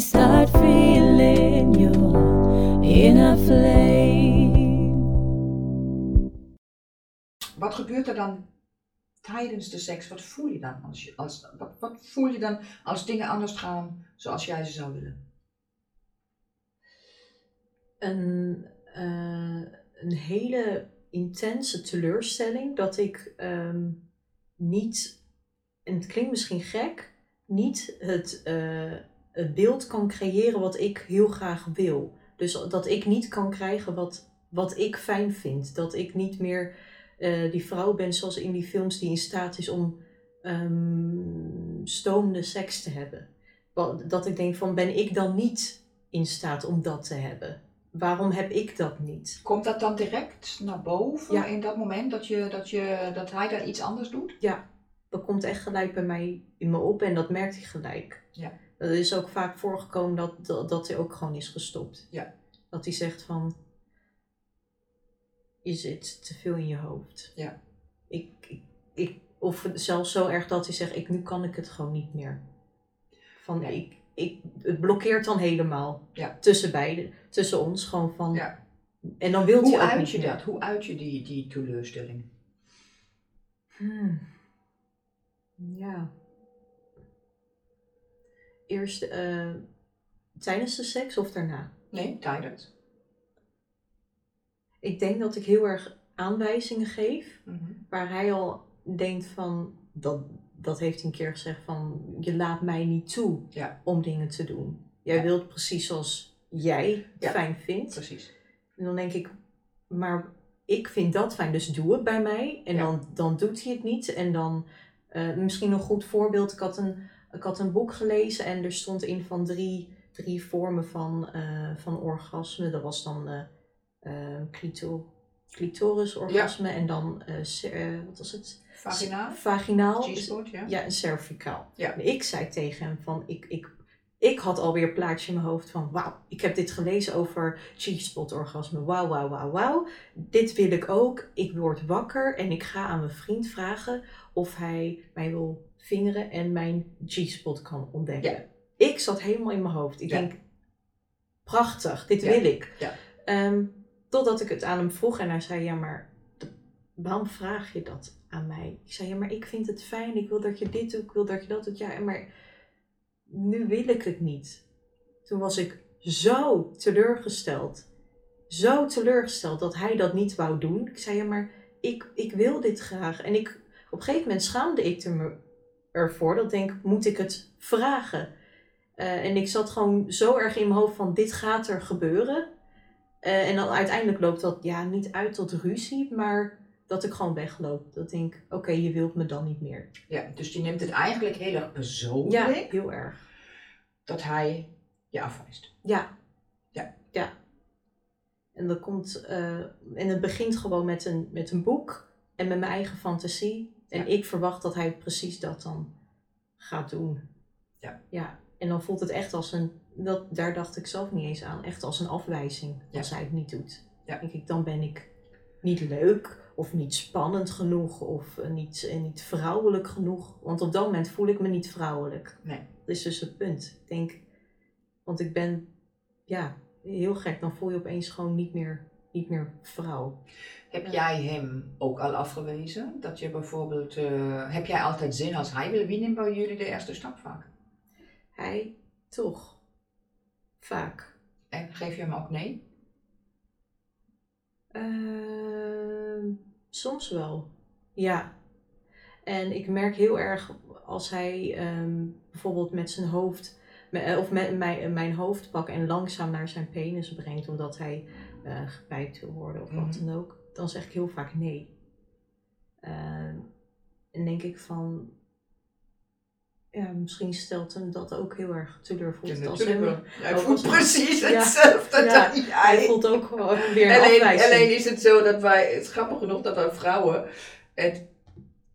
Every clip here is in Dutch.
start feeling your inner flame. Wat gebeurt er dan tijdens de seks? Wat voel je dan als, je, als wat, wat voel je dan als dingen anders gaan zoals jij ze zou willen? een, eh, een hele intense teleurstelling dat ik ehm, niet, en het klinkt misschien gek, niet het, eh, het beeld kan creëren wat ik heel graag wil. Dus dat ik niet kan krijgen wat, wat ik fijn vind. Dat ik niet meer eh, die vrouw ben zoals in die films die in staat is om ehm stomende seks te hebben. Dat ik denk van ben ik dan niet in staat om dat te hebben? Waarom heb ik dat niet? Komt dat dan direct naar boven Ja. in dat moment dat, je, dat, je, dat hij daar iets anders doet? Ja, dat komt echt gelijk bij mij in me op en dat merkt hij gelijk. Ja. Dat is ook vaak voorgekomen dat, dat, dat hij ook gewoon is gestopt. Ja. Dat hij zegt van, je zit te veel in je hoofd. Ja. Ik, ik, ik, of zelfs zo erg dat hij zegt, ik, nu kan ik het gewoon niet meer. Van, Nee. ik, ik, het blokkeert dan helemaal Ja. tussen beiden, tussen ons. Gewoon van, Ja. en dan wil Hoe uit niet je meer. dat? Hoe uit je die, die teleurstelling? Hmm. Ja. Eerst eh, tijdens de seks of daarna? Nee, tijdens. Ik denk dat ik heel erg aanwijzingen geef, Mhm. waar hij al denkt van, dat, dat heeft hij een keer gezegd van, je laat mij niet toe Ja. om dingen te doen. Jij Ja. wilt precies zoals jij het Ja. fijn vindt. Precies. En dan denk ik, maar ik vind dat fijn, dus doe het bij mij. En dan, dan doet hij het niet. En dan, eh, misschien een goed voorbeeld, ik had, een, ik had een boek gelezen en er stond in van drie, drie vormen van, eh, van orgasme. Dat was dan eh, clito, clitorisorgasme en dan, wat was het? Vaginaal? Vaginaal. Ja? Ja, en cervicaal. Ja. Ik zei tegen hem van, ik, ik, ik had alweer een plaatje in mijn hoofd van, wauw, ik heb dit gelezen over G-spot orgasme. Wauw, wauw, wauw, wauw. Dit wil ik ook. Ik word wakker en ik ga aan mijn vriend vragen of hij mij wil vingeren en mijn G-spot kan ontdekken. Ja. Ik zat helemaal in mijn hoofd. Ik Ja. denk, prachtig, dit Ja. wil ik. Ja. Ehm, totdat ik het aan hem vroeg en hij zei, ja, maar waarom vraag je dat aan mij? Ik zei, ja, maar ik vind het fijn. Ik wil dat je dit doet, ik wil dat je dat doet. Ja, maar nu wil ik het niet. Toen was ik zo teleurgesteld. Zo teleurgesteld dat hij dat niet wou doen. Ik zei, ja, maar ik, ik wil dit graag. En ik, op een gegeven moment schaamde ik me ervoor. Dat ik denk, moet ik het vragen? Eh, en ik zat gewoon zo erg in mijn hoofd van, dit gaat er gebeuren. Eh, en dan uiteindelijk loopt dat ja, niet uit tot ruzie, maar dat ik gewoon wegloop. Dat ik denk, oké, je wilt me dan niet meer. Ja, dus die neemt het eigenlijk heel erg Ja, persoonlijk heel erg. dat hij je afwijst. Ja. Ja. Ja. En dat komt, eh, en het begint gewoon met een, met een boek en met mijn eigen fantasie. En Ja. ik verwacht dat hij precies dat dan gaat doen. Ja. Ja. En dan voelt het echt als een, dat, daar dacht ik zelf niet eens aan, echt als een afwijzing Ja. als hij het niet doet. Ja. Denk ik, dan ben ik niet leuk of niet spannend genoeg of eh, niet, eh, niet vrouwelijk genoeg. Want op dat moment voel ik me niet vrouwelijk. Nee. Dat is dus het punt. Ik denk, want ik ben, ja, heel gek. Dan voel je opeens gewoon niet meer, niet meer vrouw. Heb Ja. jij hem ook al afgewezen? Dat je bijvoorbeeld, eh, heb jij altijd zin als hij wil? Wie neemt bij jullie de eerste stap vaak? Hij toch. Vaak. En geef je hem ook nee? Ehm, soms wel. Ja. En ik merk heel erg als hij ehm, bijvoorbeeld met zijn hoofd, eh, of met mijn, mijn hoofd pakt en langzaam naar zijn penis brengt, omdat hij gepijpt wil worden of wat Mhm. dan ook, dan zeg ik heel vaak nee. Ehm, en denk ik van, ja, misschien stelt hem dat ook heel erg teleur. Voelt Ja, als hem. Hij ook voelt als- precies hetzelfde Ja. dan hij voelt ook gewoon weer een Alleen, afwijzing. alleen is het zo dat wij, het is grappig genoeg dat wij vrouwen het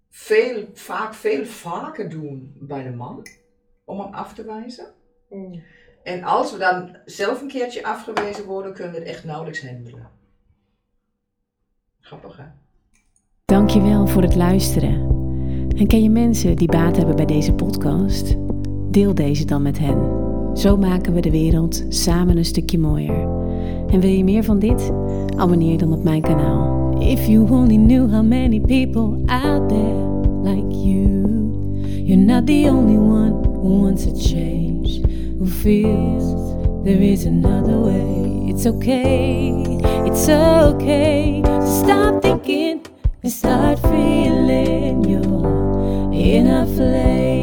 veel, vaak veel vaker doen bij de man om hem af te wijzen. Mm. En als we dan zelf een keertje afgewezen worden, kunnen we het echt nauwelijks handelen. Grappig hè? Dankjewel voor het luisteren. En ken je mensen die baat hebben bij deze podcast? Deel deze dan met hen. Zo maken we de wereld samen een stukje mooier. En wil je meer van dit? Abonneer dan op mijn kanaal. If you only knew how many people out there like you. You're not the only one who wants a change. Who feels there is another way. It's okay, it's okay to stop thinking and start feeling your in a flame.